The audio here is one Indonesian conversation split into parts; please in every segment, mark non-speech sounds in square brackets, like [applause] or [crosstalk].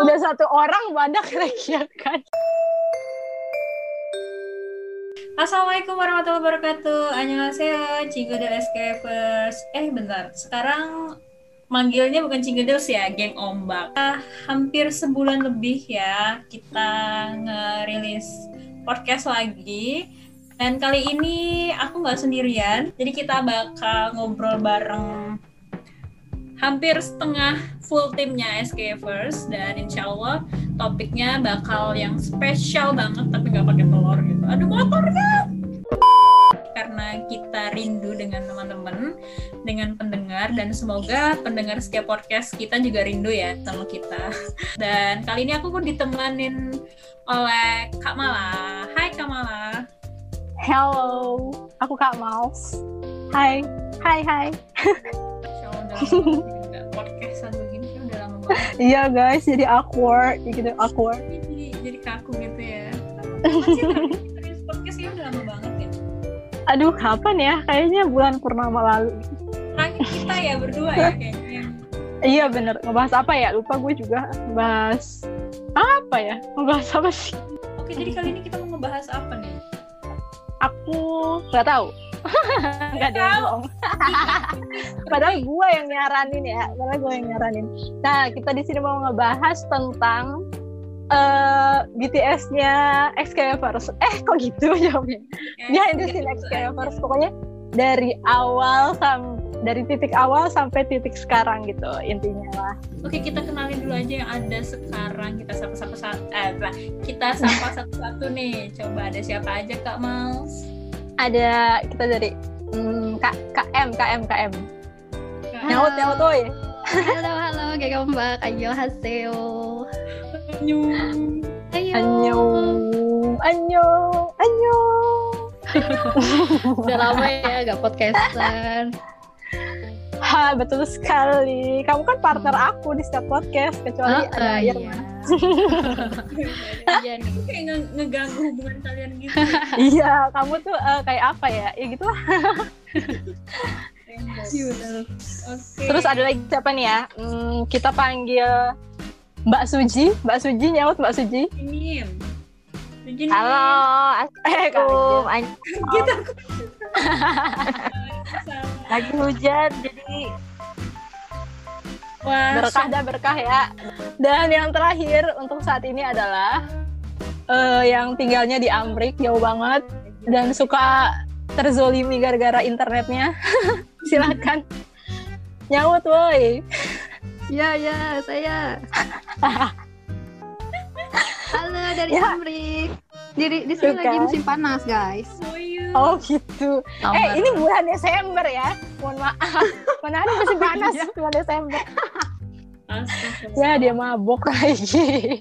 Udah satu orang badak lagi ya kan. Assalamualaikum warahmatullahi wabarakatuh. Annyeonghaseyo, Cigudel Escapers. Eh bentar, sekarang manggilnya bukan Cigudels ya, geng ombak. Ah, hampir sebulan lebih ya kita ngerilis podcast lagi. Dan kali ini aku nggak sendirian, jadi kita bakal ngobrol bareng hampir setengah full timnya SKFers dan insya Allah topiknya bakal yang spesial banget tapi nggak pakai telur gitu. Aduh motornya! Karena kita rindu dengan teman-teman, dengan pendengar dan semoga pendengar setiap podcast kita juga rindu ya sama kita. Dan kali ini aku pun ditemanin oleh Kak Mala. Hai Kak Mala. Hello, aku Kak Maus. Hai, hai, hai. [laughs] Udah [laughs] podcastan begini udah lama banget. Iya guys, jadi awkward, gitu awkward. jadi jadi kaku gitu ya. Kapan sih terakhir kita rilis [laughs] podcast ya udah lama banget ya. Aduh, kapan ya? Kayaknya bulan purnama lalu. Terakhir kita ya berdua ya kayaknya. Iya bener, ngebahas apa ya? Lupa gue juga. Bahas apa ya? Ngebahas apa sih? Oke jadi kali ini kita mau ngebahas apa nih? Aku nggak tahu. [laughs] Nggak ada bohong. [laughs] Padahal gue yang nyaranin ya. Padahal gue yang nyaranin. Nah, kita di sini mau ngebahas tentang eh BTS-nya XKVers. Eh, kok gitu [laughs] jawabnya? Ya, itu sih XKVers. Pokoknya dari awal sam dari titik awal sampai titik sekarang gitu intinya lah. Oke kita kenalin dulu aja yang ada sekarang kita sapa sapa satu eh kita sapa satu satu nih coba ada siapa aja kak Mals Ada kita dari hmm, K KM KM KM. Nyaut nyaut woy. Halo, halo, mbak. Annyeonghaseyo. Nyum. Ayo. Annyeong annyeong annyeong. [laughs] Udah lama ya gak podcastan. Ha, betul sekali. Kamu kan partner aku di setiap podcast kecuali Oh, ada iya. Irma. Iya nih. kayak nge- ngeganggu hubungan kalian gitu [laughs] iya, kamu tuh eh, kayak apa ya? Ya gitu lah. Iya bener. Oke. Terus ada lagi siapa nih ya? Hmm, kita panggil Mbak Suji. Mbak Suji nyaut Mbak Suji. Ini. Halo, Assalamualaikum. Gitu. [laughs] Lagi hujan, jadi Wah, berkah dah berkah ya. Dan yang terakhir untuk saat ini adalah eh, yang tinggalnya di Amrik jauh banget dan suka terzolimi gara-gara internetnya. [laughs] Silakan nyaut woi. Ya, ya, saya. Halo dari Ya. Amrik. Di, di sini lagi musim panas, guys. Oh gitu. Eh ini bulan Desember ya. Mohon maaf. Mana ada masih panas [laughs] bulan Desember. Ya dia mabok lagi.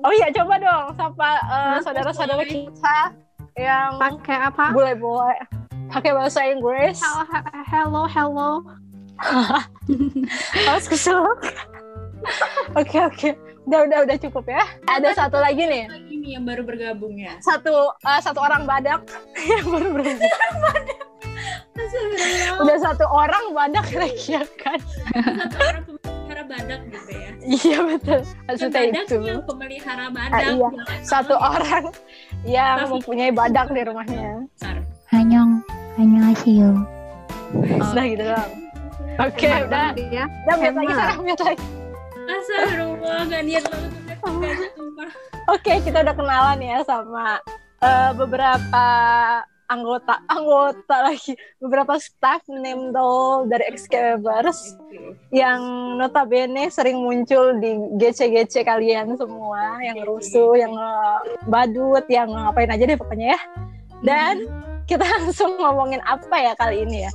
Oh iya coba dong sapa eh, saudara-saudara kita yang Pakai apa? boleh-boleh pakai bahasa Inggris. Hello, hello. [laughs] Harus keselak. Oke oke. Udah udah udah cukup ya. Ada satu lagi nih. Lagi nih yang baru bergabung ya. Satu eh, satu orang badak [laughs] yang baru berhenti. Astagfirullah. Udah satu orang badak lagi ya kan. Satu orang badak gitu ya. Iya betul. Maksudnya badak itu. yang pemelihara Ah, badak. iya. Jangan Satu orang yang Tapi- mempunyai badak di rumahnya. Besar. Anyong, annyeonghaseyo. Udah gitu doang. Oke, Hebat udah. ya. Udah mute lagi. Sarah, mute lagi. Astagfirullah, gak niat banget. Oke, kita udah kenalan ya sama eh, beberapa anggota anggota lagi. Beberapa staff name doll dari Excavers yang notabene sering muncul di GC-GC kalian semua yang rusuh, yang eh, badut, yang ngapain aja deh pokoknya ya. Dan kita [laughs] langsung ngomongin apa ya kali ini ya.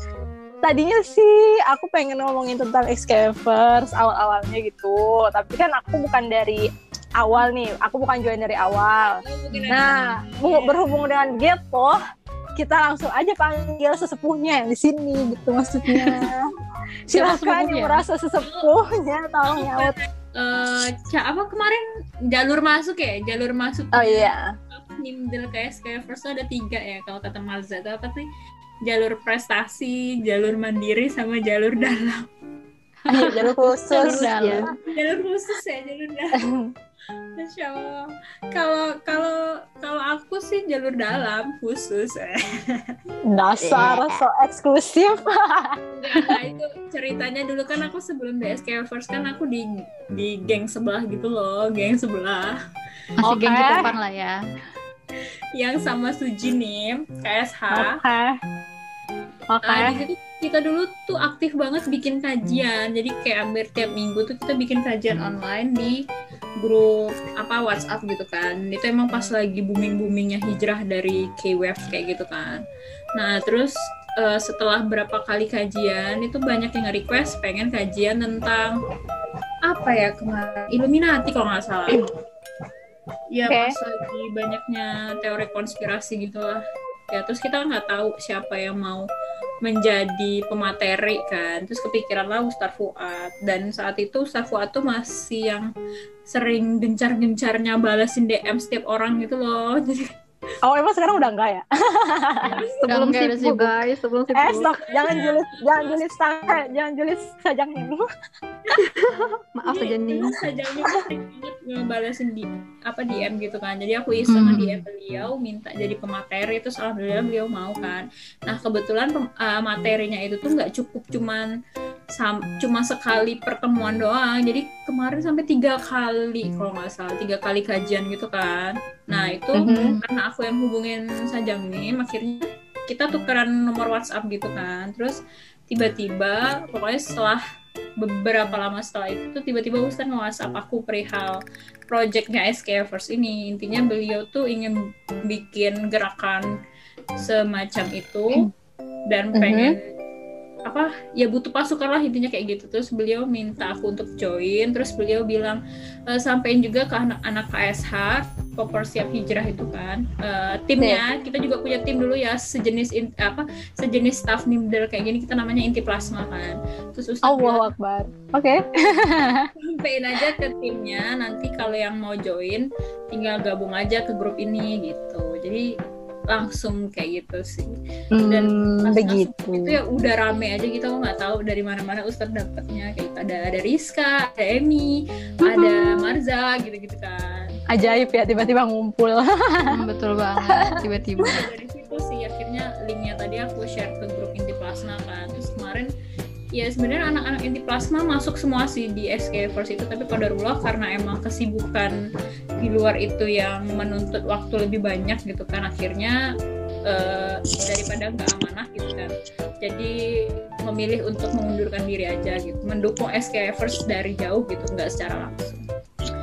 Tadinya sih aku pengen ngomongin tentang Excavers awal-awalnya gitu, tapi kan aku bukan dari awal nih, aku bukan join dari awal. Nah, bu- berhubung dengan gitu, kita langsung aja panggil sesepuhnya yang di sini gitu maksudnya. [laughs] Siapa Silakan yang merasa sesepuhnya tolong nyaut. Eh, Ca, apa kemarin jalur masuk ya? Jalur masuk Oh iya. Nimdel KS kayak first ada tiga ya kalau kata Mazda itu apa sih jalur prestasi jalur mandiri sama jalur dalam Iya, jalur khusus. Jalur dalam. ya. jalur khusus ya jalur dalam [laughs] Masya Allah. Kalau kalau kalau aku sih jalur dalam khusus. Dasar so eksklusif. Nah, itu ceritanya dulu kan aku sebelum di SK First kan aku di di geng sebelah gitu loh, geng sebelah Masih geng Oke. Jepang lah ya. yang sama Suji nih, KSH. Oke. Oke. Ah, di situ kita dulu tuh aktif banget bikin kajian. Jadi kayak hampir tiap minggu tuh kita bikin kajian online di grup apa WhatsApp gitu kan. Itu emang pas lagi booming-boomingnya hijrah dari K-Wave kayak gitu kan. Nah, terus eh, setelah berapa kali kajian itu banyak yang nge-request pengen kajian tentang apa ya kemarin Illuminati kalau nggak salah. Ya Oke. pas lagi banyaknya teori konspirasi gitu lah. Ya terus kita nggak tahu siapa yang mau menjadi pemateri kan. Terus kepikiran lah Ustadz Fuad dan saat itu Ustadz Fuad tuh masih yang sering gencar-gencarnya balasin DM setiap orang gitu loh. [laughs] Jadi Oh, emang sekarang udah enggak ya? Sebelum enggak, sibuk sibuk. guys, sebelum sibuk. Eh, stop. Jangan julid, jangan julid sampai, jangan julid sajang ini. [laughs] Maaf saja nih. Sajangnya banget ngebalasin di apa DM gitu kan. Jadi aku iseng Hmm. DM beliau minta jadi pemateri terus alhamdulillah beliau mau kan. Nah, kebetulan uh, materinya itu tuh nggak cukup cuman cuma sekali pertemuan doang. Jadi kemarin sampai tiga kali kalau nggak salah, tiga kali kajian gitu kan. Nah, itu Mhm. karena aku yang hubungin Sajang nih, akhirnya kita tukeran nomor WhatsApp gitu kan. Terus tiba-tiba pokoknya setelah beberapa lama setelah itu tuh tiba-tiba Ustaz nge-WhatsApp aku perihal projectnya SK First ini intinya beliau tuh ingin bikin gerakan semacam itu dan Mhm. pengen apa ya butuh pasukan lah intinya kayak gitu. Terus beliau minta aku untuk join terus beliau bilang e, sampein juga ke anak-anak KSH Koper siap hijrah itu kan. E, timnya kita juga punya tim dulu ya sejenis in- apa sejenis staff nimdel kayak gini kita namanya inti plasma kan. Terus Ustaz bilang, Allahu Akbar. Oke. [laughs] sampein aja ke timnya nanti kalau yang mau join tinggal gabung aja ke grup ini gitu. Jadi langsung kayak gitu sih Dan Hmm, begitu. itu ya udah rame aja kita nggak tahu dari mana-mana Ustadz dapetnya kayak gitu. ada ada Rizka ada Emi ada Marza gitu-gitu kan Ajaib ya tiba-tiba ngumpul. [laughs] Hmm, betul banget. Tiba-tiba. dari situ sih akhirnya linknya tadi aku share ke grup inti plasma kan terus kemarin ya sebenarnya anak-anak inti plasma masuk semua sih di SK First itu tapi kodarullah karena emang kesibukan di luar itu yang menuntut waktu lebih banyak gitu kan akhirnya eh, daripada nggak amanah gitu kan jadi memilih untuk mengundurkan diri aja gitu mendukung SK First dari jauh gitu nggak secara langsung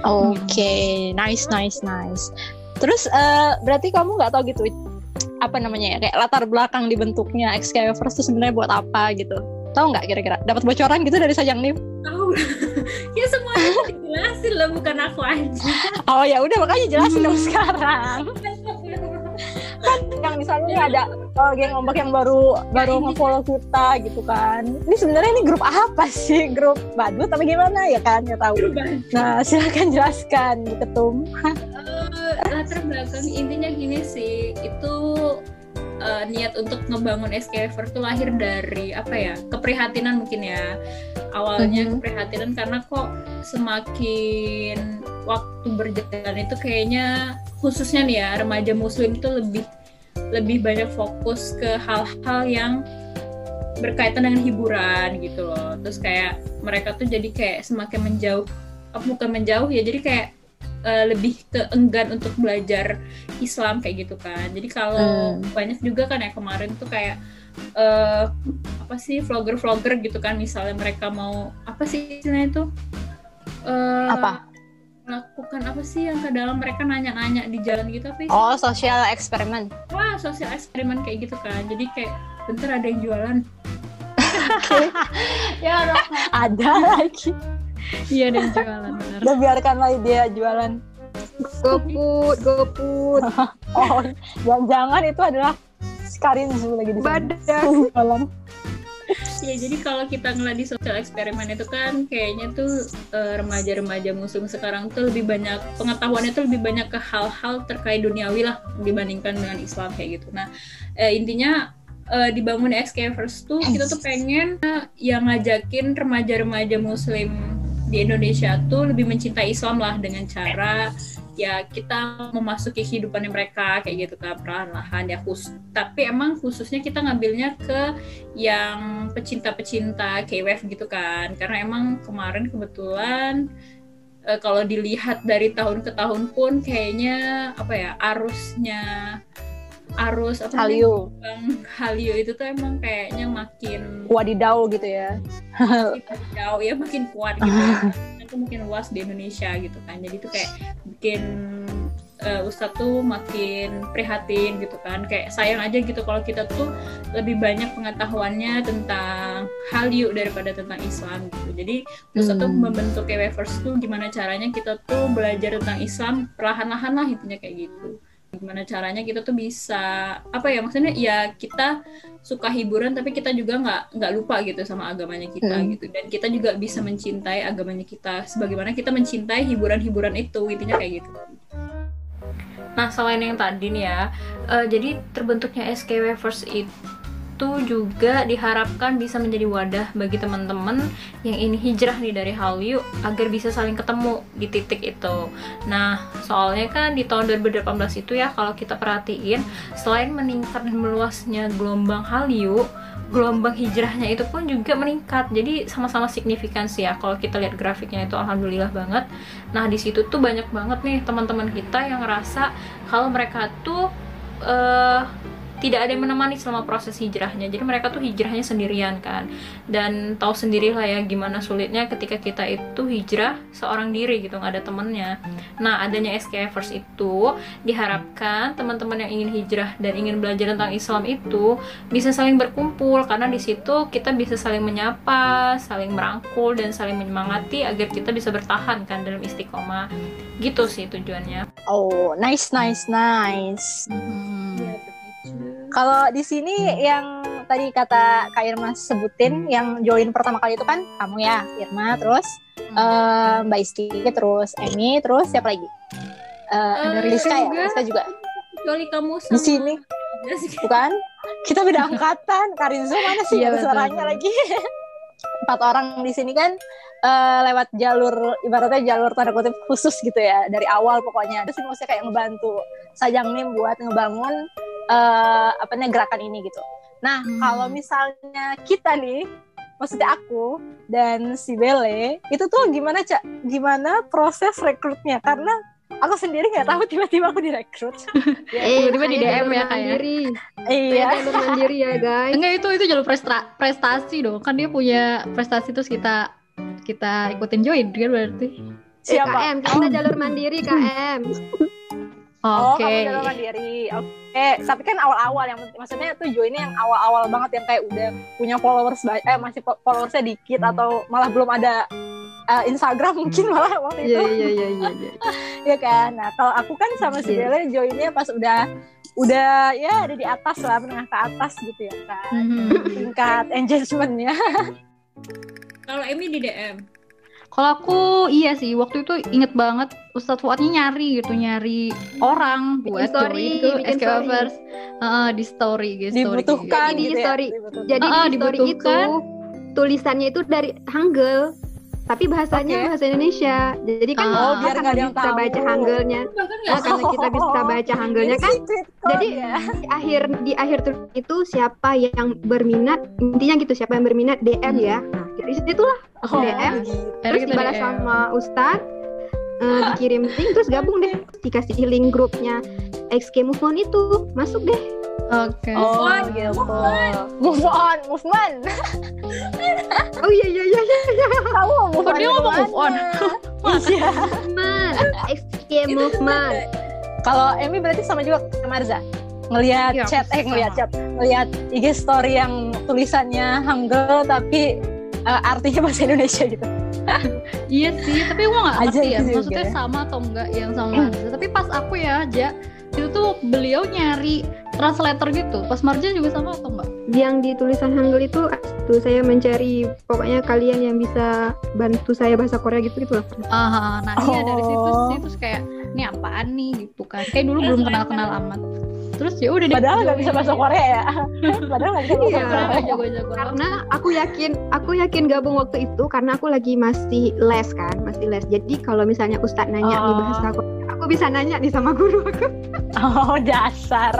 Oke, nice, nice, nice. Terus eh, berarti kamu nggak tahu gitu apa namanya ya kayak latar belakang dibentuknya Excalibur itu sebenarnya buat apa gitu? Tahu nggak kira-kira? Dapat bocoran gitu dari Sajang Nim? tahu [laughs] ya semuanya tuh dijelasin loh bukan aku aja Oh ya udah makanya jelasin dong sekarang. Yang misalnya nih ada eh, geng ombak yang baru baru nge-follow kita gitu kan. Ini sebenarnya ini grup apa sih? Grup badut apa gimana ya kan? Nggak tahu. Nah silakan jelaskan Ketum. Eh, latar belakang intinya gini sih itu eh, niat untuk ngebangun SKFer tuh lahir dari apa ya keprihatinan mungkin ya awalnya Mhm. keprihatinan karena kok semakin waktu berjalan itu kayaknya khususnya nih ya remaja muslim itu lebih lebih banyak fokus ke hal-hal yang berkaitan dengan hiburan gitu loh terus kayak mereka tuh jadi kayak semakin menjauh eh, bukan menjauh ya jadi kayak eh, lebih ke enggan untuk belajar Islam kayak gitu kan jadi kalau Hmm. banyak juga kan ya kemarin tuh kayak eh, apa sih vlogger-vlogger gitu kan misalnya mereka mau apa sih istilahnya itu Eh, Apa? melakukan apa sih yang ke dalam mereka nanya-nanya di jalan gitu apa sih? Oh sosial eksperimen. wah sosial eksperimen kayak gitu kan jadi kayak bentar ada yang jualan [laughs] [laughs] ya. Ada lagi. Iya yang jualan bener. Udah biarkanlah dia jualan. Goput, goput. [laughs] Oh, jangan-jangan itu adalah Karin lagi di sana. Badak. [laughs] Jualan. ya jadi kalau kita ngeliat di sosial eksperimen itu kan kayaknya tuh eh, remaja-remaja muslim sekarang tuh lebih banyak pengetahuannya tuh lebih banyak ke hal-hal terkait duniawi lah dibandingkan dengan Islam kayak gitu nah eh, intinya eh, dibangun Xcavers tuh kita tuh pengen eh, yang ngajakin remaja-remaja muslim di Indonesia tuh lebih mencintai Islam lah dengan cara ya kita memasuki kehidupannya mereka kayak gitu kan perlahan-lahan ya khusus tapi emang khususnya kita ngambilnya ke yang pecinta-pecinta K-wave gitu kan. Karena emang kemarin kebetulan eh, kalau dilihat dari tahun ke tahun pun kayaknya apa ya arusnya arus apa Hallyu Bang Hallyu itu tuh emang kayaknya makin wadidaw gitu ya. Jauh [laughs] ya makin kuat gitu. [laughs] Itu mungkin luas di Indonesia gitu kan. Jadi tuh kayak bikin eh, Ustadz tuh makin prihatin gitu kan. Kayak sayang aja gitu kalau kita tuh lebih banyak pengetahuannya tentang Hallyu daripada tentang Islam gitu. Jadi Ustadz tuh Hmm. membentuk Wevers tuh gimana caranya kita tuh belajar tentang Islam perlahan-lahan lah intinya kayak gitu gimana caranya kita tuh bisa apa ya maksudnya ya kita suka hiburan tapi kita juga nggak nggak lupa gitu sama agamanya kita Hmm. gitu dan kita juga bisa mencintai agamanya kita sebagaimana kita mencintai hiburan-hiburan itu intinya kayak gitu nah selain yang tadi nih ya eh, jadi terbentuknya SKW First itu juga diharapkan bisa menjadi wadah bagi teman-teman yang ini hijrah nih dari Hallyu agar bisa saling ketemu di titik itu. Nah, soalnya kan di tahun 2018 itu ya kalau kita perhatiin selain meningkat dan meluasnya gelombang Hallyu, gelombang hijrahnya itu pun juga meningkat. Jadi sama-sama signifikan sih ya kalau kita lihat grafiknya itu alhamdulillah banget. Nah, di situ tuh banyak banget nih teman-teman kita yang ngerasa kalau mereka tuh eh tidak ada yang menemani selama proses hijrahnya. Jadi mereka tuh hijrahnya sendirian kan. Dan tahu sendirilah ya gimana sulitnya ketika kita itu hijrah seorang diri gitu, nggak ada temennya. Nah, adanya SKFers itu diharapkan teman-teman yang ingin hijrah dan ingin belajar tentang Islam itu bisa saling berkumpul karena di situ kita bisa saling menyapa, saling merangkul dan saling menyemangati agar kita bisa bertahan kan dalam istiqomah. Gitu sih tujuannya. oh nice nice nice Hmm. Kalau di sini yang tadi kata Kak Irma sebutin yang join pertama kali itu kan kamu ya Irma terus eh, Mbak Isti terus Emi terus siapa lagi? Eh, Eh, Rizka ya juga. Rizka juga Kecuali kamu sama di sini bukan? Kita beda angkatan. Karinzo mana sih? Iya, suaranya lagi. [laughs] Empat orang di sini kan eh, lewat jalur ibaratnya jalur tanda kutip khusus gitu ya dari awal pokoknya. Terus maksudnya kayak ngebantu Sajang Nim buat ngebangun eh apa namanya gerakan ini gitu. Nah Hmm. kalau misalnya kita nih, maksudnya aku dan si Bele itu tuh gimana cak? Gimana proses rekrutnya? Karena aku sendiri nggak tahu tiba-tiba aku direkrut. [laughs] tiba-tiba Ya, di DM jalur ya, Kak, ya? mandiri. iya. Saya jalur mandiri ya guys. Enggak itu itu jalur prestra- prestasi dong. Kan dia punya prestasi terus kita kita ikutin join kan berarti. Siapa? KM, kita jalur mandiri KM. Oh, Oke. kamu jalur mandiri. Oke, tapi kan awal-awal yang maksudnya tuh joinnya yang awal-awal banget yang kayak udah punya followers banyak, eh masih fo- followersnya dikit atau malah belum ada eh, Instagram mungkin malah waktu itu. Iya iya iya iya. iya. [laughs] ya kan nah kalau aku kan sama si Iya. Belle joinnya pas udah udah ya ada di atas lah menengah ke atas gitu ya kan Mhm. tingkat engagementnya [laughs] Kalau Emi di DM. Kalau aku iya sih waktu itu inget banget Ustadz Fuadnya nyari gitu nyari orang buat story, bikin SK story. Lovers. Heeh, di story gitu. story dibutuhkan Jadi di gitu story. ya dibutuhkan. Jadi Ah, di story itu dibutuhkan. tulisannya itu dari Hangul. Tapi bahasanya Oke. bahasa Indonesia. Jadi kan Oh, biar nggak ada yang bisa tahu. baca. Bahkan Nah, karena kita bisa baca Hangulnya kan jadi ya. di akhir di akhir tulis itu siapa yang berminat intinya gitu siapa yang berminat DM ya nah dari situlah Oh, DM. gitu. Terus dibalas DM. sama Ustadz eh, dikirim link terus gabung deh dikasih link grupnya XK Move On itu masuk deh Oke. Oh, on, gitu. Move on, movement. [laughs] oh iya iya iya iya Kamu mau move Kok on dia ngomong move on? [laughs] Iya. movement XK Movement Kalau Emi berarti sama juga sama Marza. Ngelihat Iya, chat, eh ngelihat chat, ngelihat IG story yang tulisannya Hangul tapi eh, artinya bahasa Indonesia gitu. [laughs] Iya sih, tapi gue gak Aja ngerti ya, gitu maksudnya juga. sama atau enggak yang sama Marja. Tapi pas aku ya, aja itu tuh beliau nyari translator gitu. Pas Marja juga sama atau enggak? yang di tulisan Hangul itu tuh saya mencari pokoknya kalian yang bisa bantu saya bahasa Korea gitu gitu lah Ah, nah iya dari situ Oh. sih terus kayak ini apaan nih gitu kan. Kayak dulu belum kenal-kenal amat. terus ya udah deh Padahal nggak bisa bahasa Korea ya. [laughs] Padahal nggak bisa bahasa Iya. Korea. Karena aku yakin aku yakin gabung waktu itu karena aku lagi masih les kan masih les jadi kalau misalnya ustadz nanya nih Oh. bahasa Korea aku bisa nanya nih sama guru aku Oh dasar.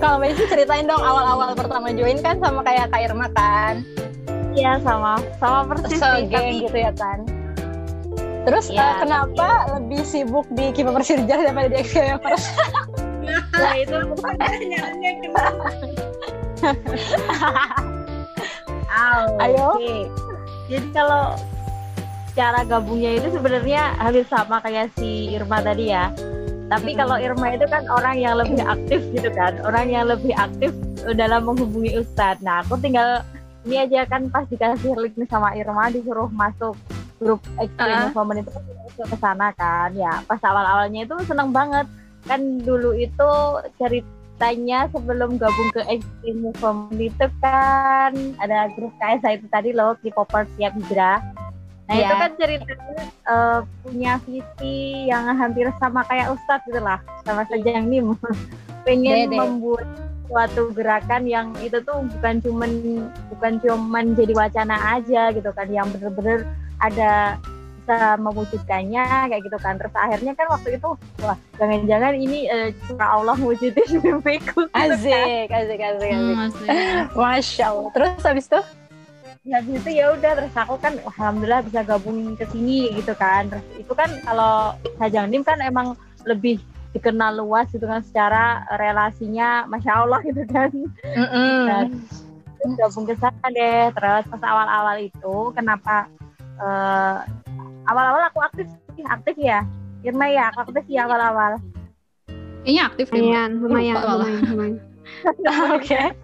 Kalau Messi ceritain dong awal-awal pertama join kan sama kayak Kak Irma kan. Iya sama sama persis So sih, tapi gitu ya kan. Terus Iya, eh, kenapa lebih sibuk di Kipa Persirja daripada di XKMers? nah itu Pertanyaannya kenapa? [laughs] Ayo. oke. Jadi kalau cara gabungnya itu sebenarnya hampir sama kayak si Irma tadi ya. Tapi kalau Irma itu kan orang yang lebih aktif gitu kan, orang yang lebih aktif dalam menghubungi Ustadz. Nah, aku tinggal ini aja kan pas dikasih link sama Irma disuruh masuk grup Extreme Ah. Movement itu ke sana kan. Ya, pas awal-awalnya itu seneng banget. Kan dulu itu ceritanya sebelum gabung ke Extreme Movement itu kan ada grup KSA itu tadi loh, K-popers siap hijrah. Nah Iya. itu kan ceritanya eh, punya visi yang hampir sama kayak Ustadz gitu lah, sama saja yang nih pengen Dede. membuat suatu gerakan yang itu tuh bukan cuman bukan cuman jadi wacana aja gitu kan, yang bener-bener ada bisa mewujudkannya kayak gitu kan. Terus akhirnya kan waktu itu wah jangan-jangan ini eh, cuma Allah mewujudin [laughs] mimpiku. gitu kan. Asik, asik, asik, asik. Hmm, asik. [laughs] Masya Allah. Terus habis itu? Ya, habis itu ya udah terus aku kan wah, alhamdulillah bisa gabung ke sini gitu kan terus itu kan kalau Sajang Nim kan emang lebih dikenal luas gitu kan secara relasinya masya Allah gitu kan Nah, terus gabung ke sana deh terus pas awal-awal itu kenapa eh, awal-awal aku aktif sih aktif ya Irma ya aku aktif ya awal-awal Kayaknya aktif deh. Mbak. lumayan lumayan, lumayan. [laughs] [laughs] Oke.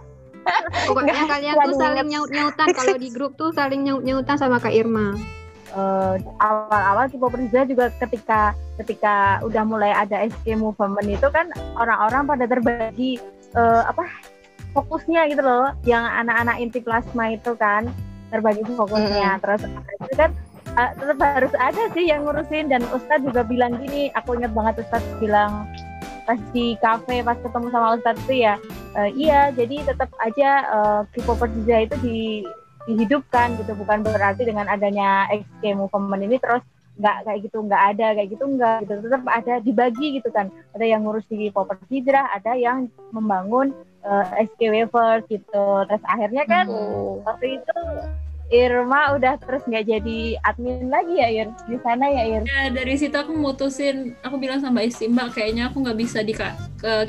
Pokoknya kalian nggak tuh saling diinget. nyaut nyautan. Kalau di grup tuh saling nyaut nyautan sama Kak Irma. Eh, awal-awal Kipo Persija juga ketika ketika udah mulai ada SK movement itu kan orang-orang pada terbagi eh, apa fokusnya gitu loh. Yang anak-anak inti plasma itu kan terbagi fokusnya. Terus itu kan eh, tetap harus ada sih yang ngurusin. Dan Ustadz juga bilang gini aku ingat banget Ustadz bilang pas di kafe pas ketemu sama Ustadz itu ya eh, iya jadi tetap aja eh, Kipo Persija itu di dihidupkan gitu. Bukan berarti dengan adanya XK movement ini terus nggak kayak gitu nggak ada kayak gitu nggak gitu. Tetap ada dibagi gitu kan. Ada yang ngurus di Popers Hijrah ada yang membangun eh, SK Wavers gitu. Terus akhirnya kan Oh. waktu itu Irma udah terus nggak jadi admin lagi ya Ir di sana ya Ir Ya, dari situ aku mutusin, aku bilang sama Isti, Mbak, kayaknya aku nggak bisa di ke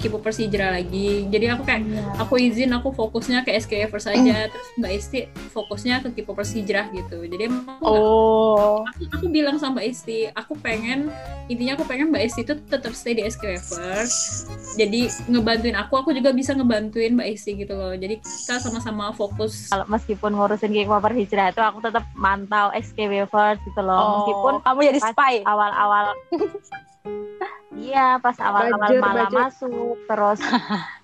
Kipo Persijra lagi. Jadi aku kayak, aku izin, aku fokusnya ke SKF saja. Terus Mbak Isti fokusnya ke Kipo Persijra gitu. Jadi emang aku, Oh. aku, aku bilang sama Isti, aku pengen, intinya aku pengen Mbak Isti itu tetap stay di SKFers. Jadi ngebantuin aku, aku juga bisa ngebantuin Mbak Isti gitu loh. Jadi kita sama-sama fokus. kalau meskipun ngurusin King Popers Hijrah itu aku tetap mantau SK Wavers gitu loh Oh, meskipun kamu jadi spy. awal-awal [laughs] iya pas awal-awal bajur. masuk terus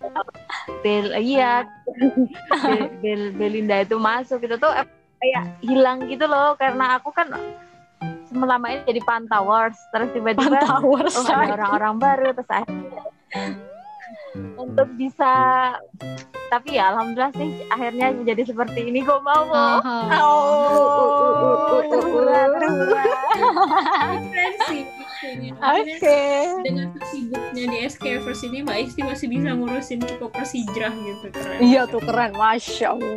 [laughs] Bel iya [laughs] Bel, Bel- Belinda itu masuk itu tuh kayak hilang gitu loh karena aku kan selama ini jadi pantauers terus tiba-tiba oh ada orang-orang baru terus akhirnya untuk bisa tapi ya alhamdulillah sih akhirnya menjadi seperti ini kok mau. Oh. Maksudnya, Oke. dengan kesibuknya di SKFers ini Mbak Isti masih bisa ngurusin Kipo Persijra gitu keren. Iya tuh keren, masya Allah.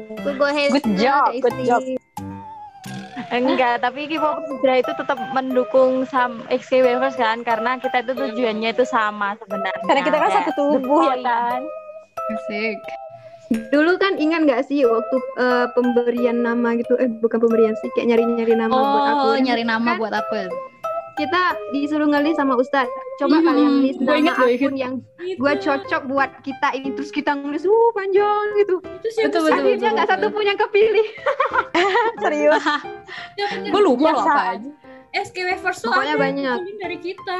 Good job, good job. Enggak, tapi Hijrah itu tetap mendukung sam XK Wavers kan karena kita itu tujuannya itu sama sebenarnya. Karena kita kan satu tubuh ya kan. Asik. Dulu kan ingat nggak sih waktu eh, pemberian nama gitu, eh bukan pemberian sih, kayak nyari-nyari nama buat aku. Oh, nyari nama buat aku. Kita disuruh ngelis sama Ustadz. Coba Hmm, kalian list gua nama akun yang Gitu. gue cocok buat kita ini terus kita nulis, uh panjang gitu. Itu siapa Betul, sih? betul. Akhirnya nggak satu pun yang kepilih. [laughs] Serius. Gue lupa loh apa aja. SKWavers tuh Pokoknya ada banyak. dari kita.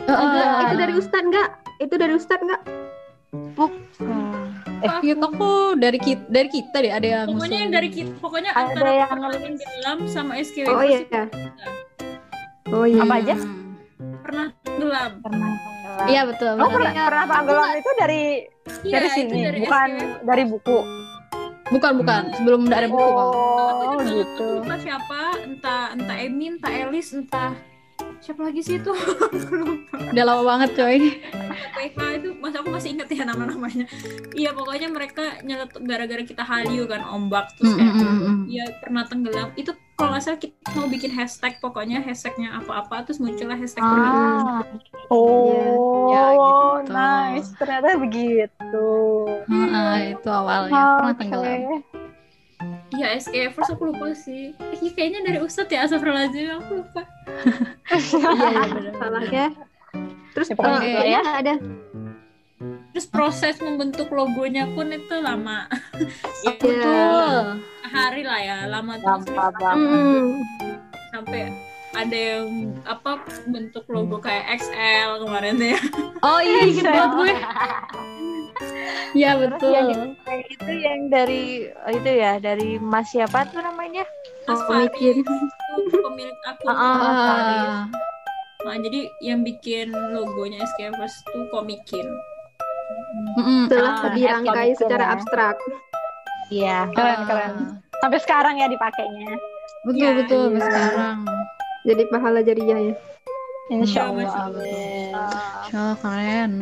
Heeh. Itu dari Ustadz nggak? Itu dari Ustadz nggak? Hmm. Eh, kita kok dari kita dari kita deh ada yang Pokoknya yang dari kita, pokoknya Ada antara yang ngelis. tenggelam sama Oh SKWavers iya. itu Oh iya. Apa aja? Hmm. pernah tenggelam. Pernah Iya betul. Oh, pernah, pernah tenggelam itu dari Iya, dari itu sini, dari bukan dari buku. Bukan bukan. Sebelum ada buku Oh, juga gitu. lupa entah siapa, entah entah Emin, entah Elis, entah siapa lagi sih itu. [laughs] Udah lama banget coy. PH itu masa aku masih inget ya nama-namanya. Iya pokoknya mereka nyeletuk gara-gara kita haliu kan ombak terus kayak mm, mm, mm. Iya pernah tenggelam. Itu kalau nggak salah kita mau bikin hashtag pokoknya hashtagnya apa-apa terus muncullah hashtag. Ah. Oh, Ya, gitu. nice. Ternyata begitu. Heeh, itu awalnya pernah Oke. tenggelam. Iya SK first aku lupa sih. Eh, kayaknya dari Ustadz ya Astagfirullahaladzim aku lupa. [laughs] Iya iya ya terus Ya, pokoknya kayaknya ya. ada Terus proses membentuk logonya pun itu lama. ya, Betul. hari lah ya lama terus hmm, sampai ada yang apa bentuk logo kayak XL kemarin ya. [laughs] Oh iya inget banget gue. [laughs] Iya betul. yang itu yang dari itu ya dari Mas siapa tuh namanya Mas Oh, bikin. itu pemilik akun. Ah, ah. Ah, Nah, jadi yang bikin logonya SKFers tuh komikin. Mm-mm. telah Ah, dirangkai secara ya. abstrak iya Keren, Ah, keren. Sampai sekarang ya dipakainya. Betul Ya, betul iya. sekarang. jadi pahala jariah ya Insya Iya, Masya Allah. Allah. Amin. Insya Allah keren.